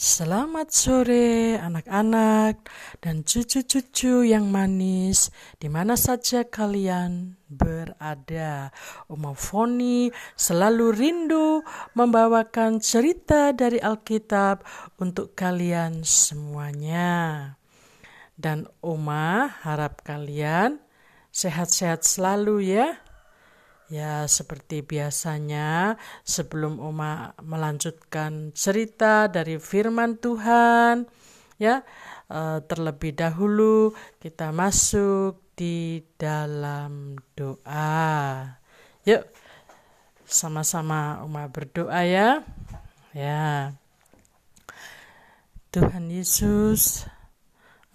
Selamat sore anak-anak dan cucu-cucu yang manis di mana saja kalian berada. Oma Foni selalu rindu membawakan cerita dari Alkitab untuk kalian semuanya. Dan Oma harap kalian sehat-sehat selalu ya. Ya, seperti biasanya, sebelum Oma melanjutkan cerita dari firman Tuhan, ya, eh, terlebih dahulu kita masuk di dalam doa. Yuk, sama-sama Oma berdoa ya. Ya. Tuhan Yesus,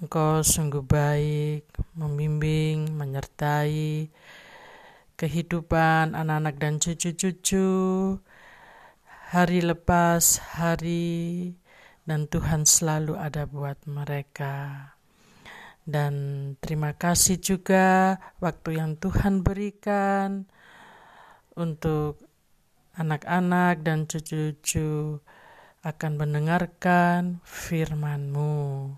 Engkau sungguh baik, membimbing, menyertai, kehidupan anak-anak dan cucu-cucu hari lepas hari dan Tuhan selalu ada buat mereka. Dan terima kasih juga waktu yang Tuhan berikan untuk anak-anak dan cucu-cucu akan mendengarkan firman-Mu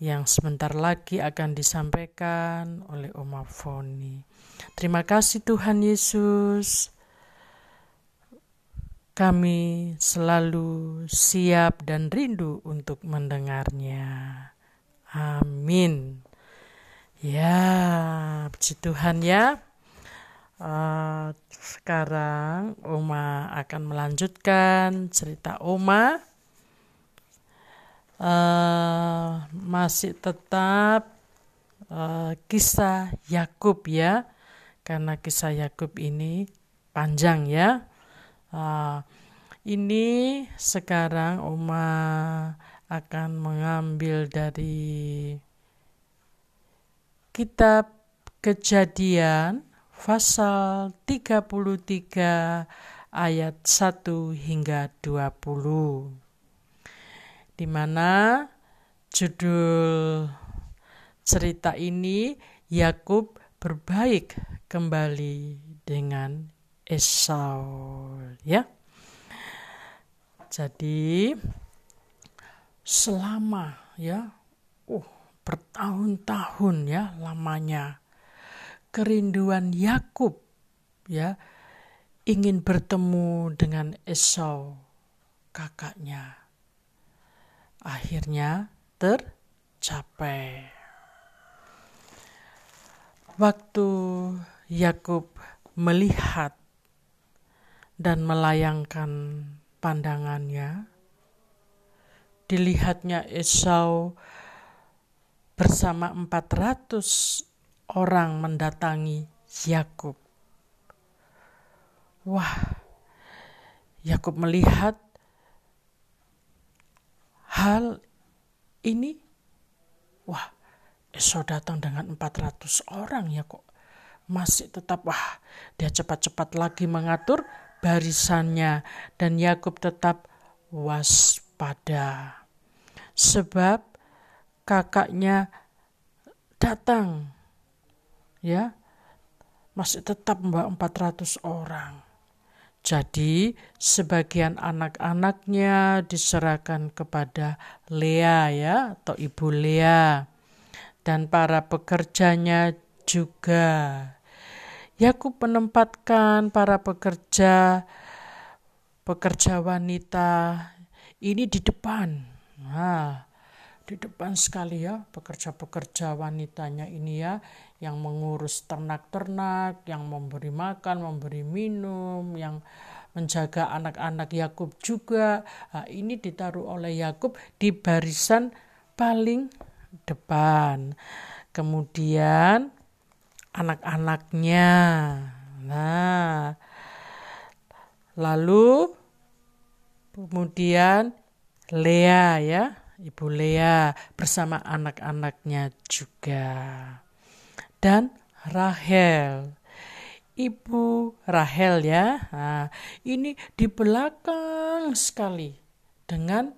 yang sebentar lagi akan disampaikan oleh Oma Foni. Terima kasih Tuhan Yesus. Kami selalu siap dan rindu untuk mendengarnya. Amin. Ya, puji Tuhan ya. Uh, sekarang Oma akan melanjutkan cerita Oma uh, masih tetap uh, kisah Yakub ya, karena kisah Yakub ini panjang ya. Uh, ini sekarang Oma akan mengambil dari kitab Kejadian pasal 33 ayat 1 hingga 20 di mana judul cerita ini Yakub berbaik kembali dengan Esau ya. Jadi selama ya uh bertahun-tahun ya lamanya kerinduan Yakub ya ingin bertemu dengan Esau kakaknya akhirnya tercapai. Waktu Yakub melihat dan melayangkan pandangannya, dilihatnya Esau bersama 400 orang mendatangi Yakub. Wah, Yakub melihat hal ini wah Esau datang dengan 400 orang ya kok. Masih tetap wah dia cepat-cepat lagi mengatur barisannya dan Yakub tetap waspada. Sebab kakaknya datang ya. Masih tetap membawa 400 orang jadi, sebagian anak-anaknya diserahkan kepada Lea ya atau ibu Lea dan para pekerjanya juga. Yakub menempatkan para pekerja pekerja wanita ini di depan. Nah, di depan sekali ya pekerja-pekerja wanitanya ini ya yang mengurus ternak-ternak, yang memberi makan, memberi minum, yang menjaga anak-anak Yakub juga. Nah, ini ditaruh oleh Yakub di barisan paling depan. Kemudian anak-anaknya. Nah, lalu kemudian Lea ya Ibu Lea bersama anak-anaknya juga. Dan Rahel. Ibu Rahel ya. Nah, ini di belakang sekali dengan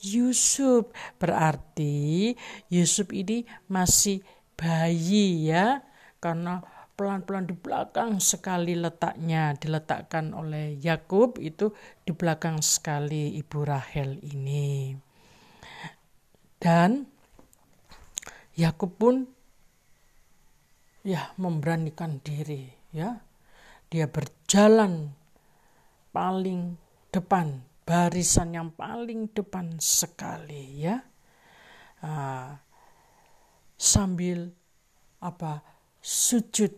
Yusuf. Berarti Yusuf ini masih bayi ya. Karena pelan-pelan di belakang sekali letaknya diletakkan oleh Yakub itu di belakang sekali ibu Rahel ini. Dan Yakub pun ya memberanikan diri ya. Dia berjalan paling depan, barisan yang paling depan sekali ya. Uh, sambil apa sujud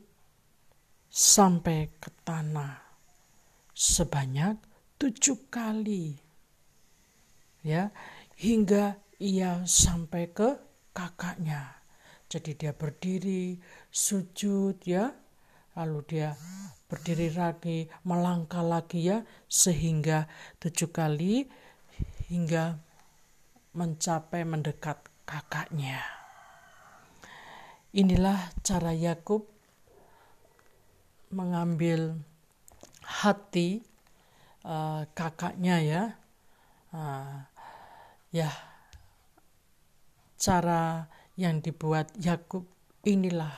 sampai ke tanah sebanyak tujuh kali ya hingga ia sampai ke kakaknya. Jadi dia berdiri sujud ya. Lalu dia berdiri lagi melangkah lagi ya. Sehingga tujuh kali hingga mencapai mendekat kakaknya. Inilah cara Yakub mengambil hati uh, kakaknya ya. Uh, ya cara yang dibuat Yakub inilah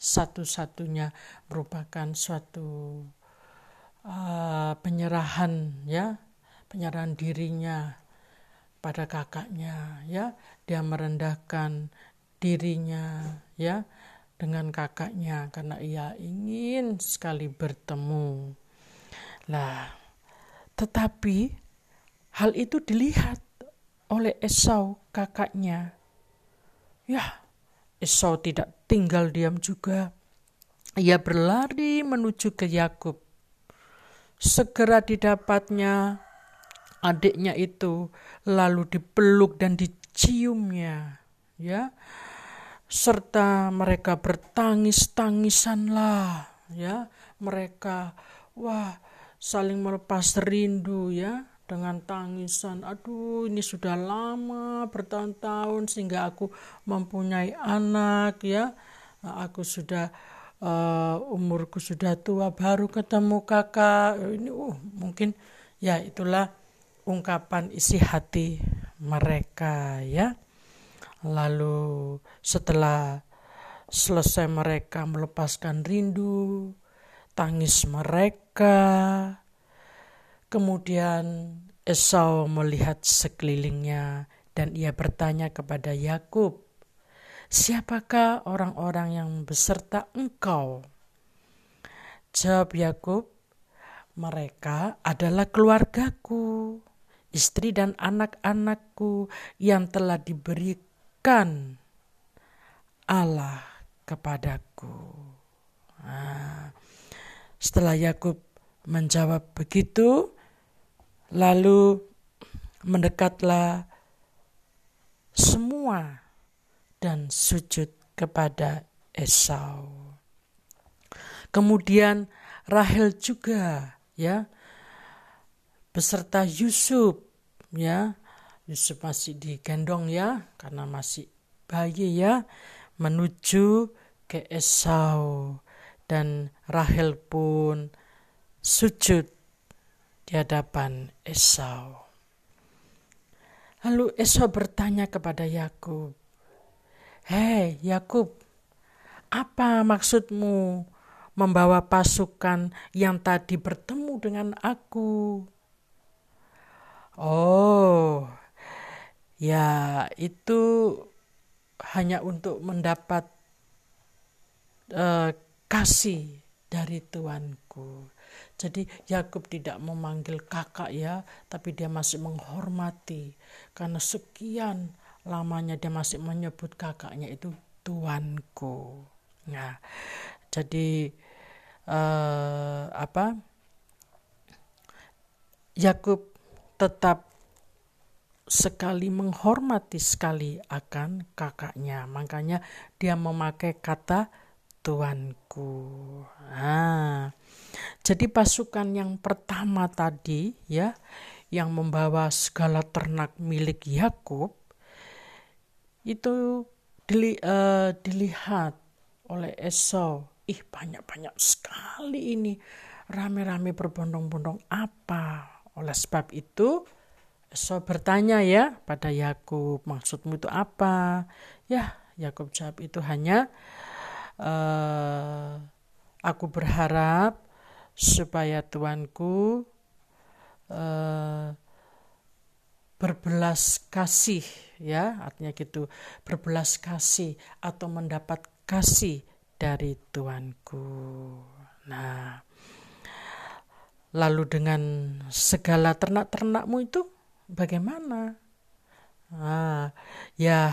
satu-satunya merupakan suatu uh, penyerahan ya penyerahan dirinya pada kakaknya ya dia merendahkan dirinya ya dengan kakaknya karena ia ingin sekali bertemu. Lah, tetapi hal itu dilihat oleh Esau kakaknya. Ya, Esau tidak tinggal diam juga. Ia berlari menuju ke Yakub. Segera didapatnya adiknya itu lalu dipeluk dan diciumnya. Ya, serta mereka bertangis-tangisan lah ya mereka wah saling melepas rindu ya dengan tangisan aduh ini sudah lama bertahun-tahun sehingga aku mempunyai anak ya. Aku sudah uh, umurku sudah tua baru ketemu kakak. Ini uh mungkin ya itulah ungkapan isi hati mereka ya. Lalu setelah selesai mereka melepaskan rindu, tangis mereka, kemudian Esau melihat sekelilingnya dan ia bertanya kepada Yakub, "Siapakah orang-orang yang beserta engkau?" Jawab Yakub, "Mereka adalah keluargaku, istri dan anak-anakku yang telah diberi berikan Allah kepadaku. Nah, setelah Yakub menjawab begitu, lalu mendekatlah semua dan sujud kepada Esau. Kemudian Rahel juga ya beserta Yusuf ya Yusuf masih digendong ya karena masih bayi ya menuju ke Esau dan Rahel pun sujud di hadapan Esau. Lalu Esau bertanya kepada Yakub, "Hei Yakub, apa maksudmu membawa pasukan yang tadi bertemu dengan aku?" Oh, ya itu hanya untuk mendapat uh, kasih dari Tuanku. Jadi Yakub tidak memanggil kakak ya, tapi dia masih menghormati karena sekian lamanya dia masih menyebut kakaknya itu Tuanku. Nah, jadi uh, apa? Yakub tetap sekali menghormati sekali akan kakaknya. Makanya dia memakai kata tuanku. Nah, jadi pasukan yang pertama tadi ya yang membawa segala ternak milik Yakub itu dili, uh, dilihat oleh Esau. Ih banyak-banyak sekali ini rame-rame berbondong-bondong apa? Oleh sebab itu So bertanya ya pada Yakub, maksudmu itu apa? Ya, Yakub jawab itu hanya uh, aku berharap supaya Tuanku uh, berbelas kasih ya artinya gitu berbelas kasih atau mendapat kasih dari Tuanku. Nah, lalu dengan segala ternak-ternakmu itu bagaimana? Nah, ya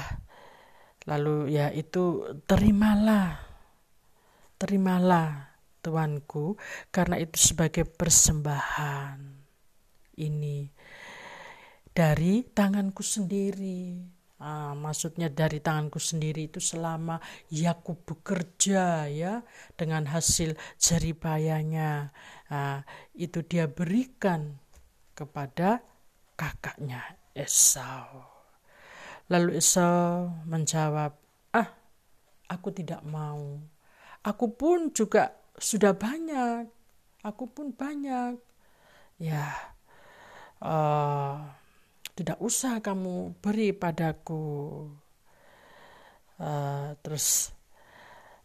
lalu ya itu terimalah. Terimalah Tuanku karena itu sebagai persembahan ini dari tanganku sendiri. Ah, maksudnya dari tanganku sendiri itu selama Yakub bekerja ya dengan hasil jeripayanya ah, itu dia berikan kepada kakaknya Esau. Lalu Esau menjawab, ah aku tidak mau. Aku pun juga sudah banyak. Aku pun banyak. Ya, uh, tidak usah kamu beri padaku. Uh, terus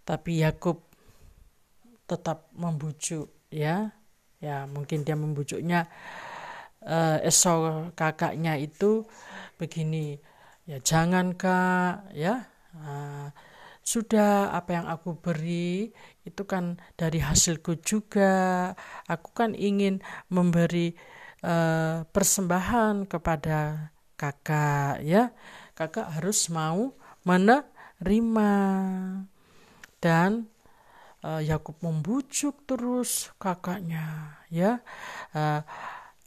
tapi Yakub tetap membujuk ya ya mungkin dia membujuknya uh, Esau kakaknya itu begini ya jangan kak ya uh, sudah apa yang aku beri itu kan dari hasilku juga. Aku kan ingin memberi uh, persembahan kepada kakak ya. Kakak harus mau menerima. Dan uh, Yakub membujuk terus kakaknya ya. Uh,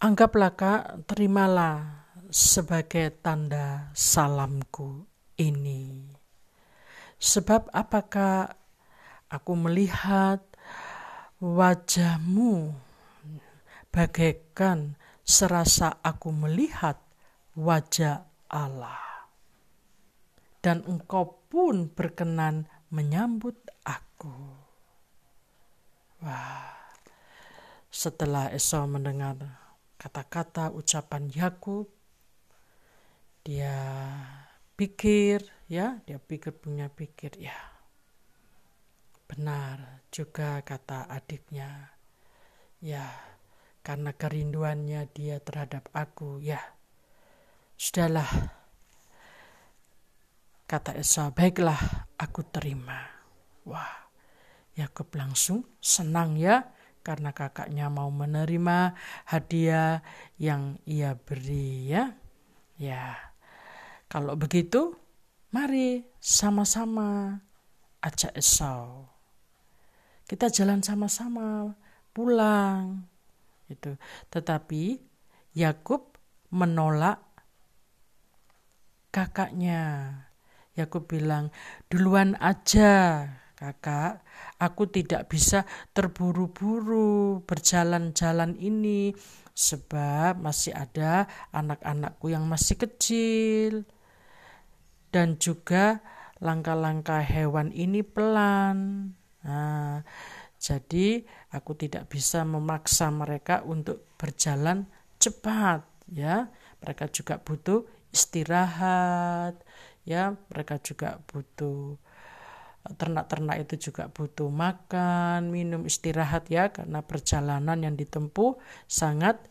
anggaplah kak terimalah sebagai tanda salamku ini sebab apakah aku melihat wajahmu bagaikan serasa aku melihat wajah Allah. Dan engkau pun berkenan menyambut aku. Wah, setelah Esau mendengar kata-kata ucapan Yakub, dia pikir, ya, dia pikir punya pikir, ya. Benar juga kata adiknya, ya, karena kerinduannya dia terhadap aku. Ya, sudahlah. Kata Esau, baiklah aku terima. Wah, Yakub langsung senang ya karena kakaknya mau menerima hadiah yang ia beri ya. Ya, kalau begitu mari sama-sama ajak Esau. Kita jalan sama-sama pulang itu. Tetapi Yakub menolak kakaknya. Yakub bilang, "Duluan aja, Kakak. Aku tidak bisa terburu-buru berjalan-jalan ini sebab masih ada anak-anakku yang masih kecil." Dan juga langkah-langkah hewan ini pelan. Nah, jadi aku tidak bisa memaksa mereka untuk berjalan cepat ya. Mereka juga butuh istirahat ya, mereka juga butuh ternak-ternak itu juga butuh makan, minum, istirahat ya karena perjalanan yang ditempuh sangat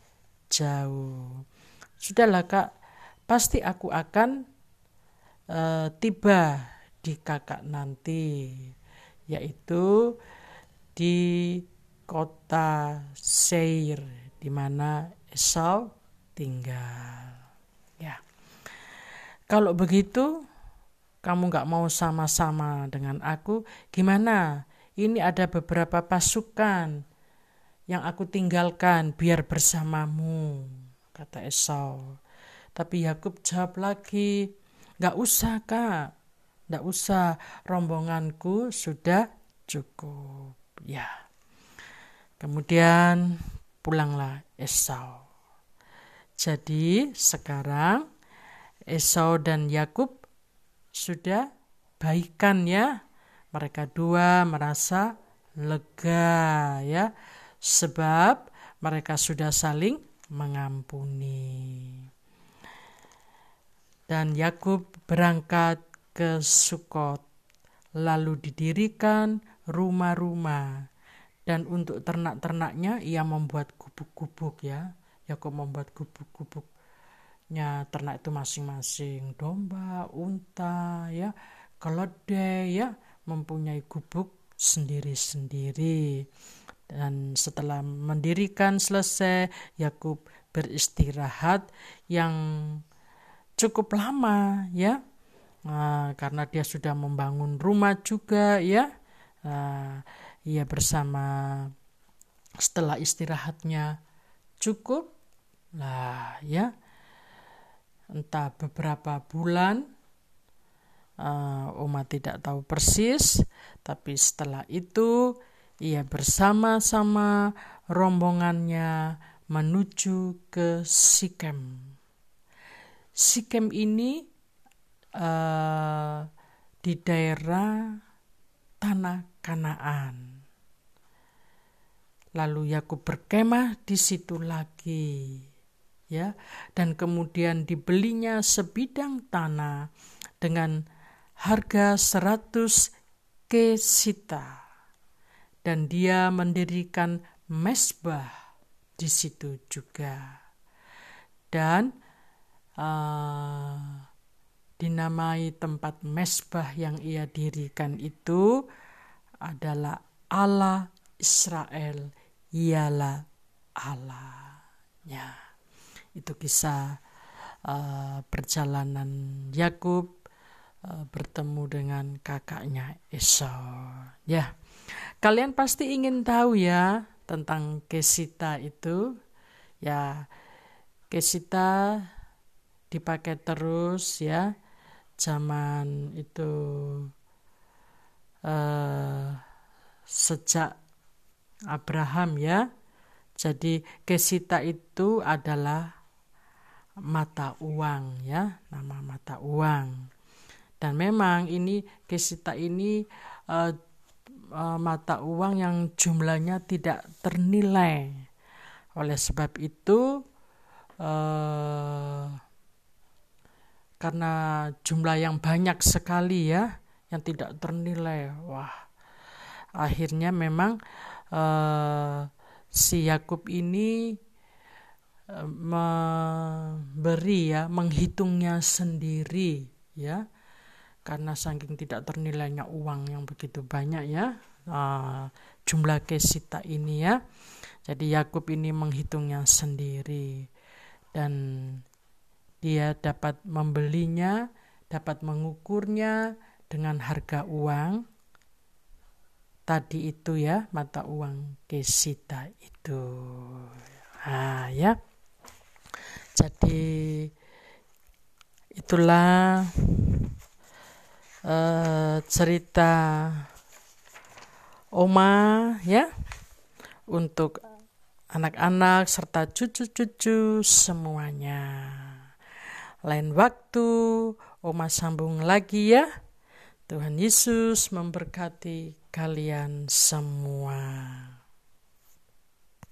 jauh. Sudahlah Kak, pasti aku akan uh, tiba di kakak nanti yaitu di kota Seir di mana Esau tinggal. Ya. Kalau begitu kamu nggak mau sama-sama dengan aku, gimana? Ini ada beberapa pasukan yang aku tinggalkan biar bersamamu, kata Esau. Tapi Yakub jawab lagi, nggak usah kak, nggak usah, rombonganku sudah cukup. Ya. Kemudian pulanglah Esau. Jadi sekarang Esau dan Yakub sudah baikan ya. Mereka dua merasa lega ya sebab mereka sudah saling mengampuni. Dan Yakub berangkat ke Sukot lalu didirikan rumah-rumah dan untuk ternak-ternaknya ia membuat gubuk-gubuk ya Yakub membuat gubuk-gubuknya ternak itu masing-masing domba unta ya keledai ya mempunyai gubuk sendiri-sendiri. Dan setelah mendirikan selesai Yakub beristirahat yang cukup lama ya. Nah, karena dia sudah membangun rumah juga ya. Nah, ia bersama setelah istirahatnya cukup lah ya entah beberapa bulan uh, tidak tahu persis tapi setelah itu ia bersama-sama rombongannya menuju ke Sikem. Sikem ini uh, di daerah tanah Kanaan. Lalu Yakub berkemah di situ lagi. Ya, dan kemudian dibelinya sebidang tanah dengan harga 100 kesita. Dan dia mendirikan mesbah di situ juga. Dan uh, dinamai tempat mesbah yang ia dirikan itu adalah Allah Israel ialah Allahnya. Itu kisah uh, perjalanan Yakub uh, bertemu dengan kakaknya Esau. Ya, kalian pasti ingin tahu ya tentang Kesita itu. Ya, Kesita dipakai terus ya zaman itu uh, sejak Abraham ya. Jadi kesita itu adalah mata uang ya, nama mata uang. Dan memang ini kesita ini uh, uh, mata uang yang jumlahnya tidak ternilai. Oleh sebab itu uh, karena jumlah yang banyak sekali ya yang tidak ternilai. Wah. Akhirnya memang si Yakub ini memberi ya, menghitungnya sendiri ya. Karena saking tidak ternilainya uang yang begitu banyak ya, uh, jumlah kesita ini ya. Jadi Yakub ini menghitungnya sendiri dan dia dapat membelinya, dapat mengukurnya dengan harga uang tadi itu ya mata uang kesita itu ah ya jadi itulah uh, cerita oma ya. Untuk anak-anak serta cucu-cucu semuanya. Lain waktu oma sambung lagi ya. Tuhan Yesus memberkati kalian semua.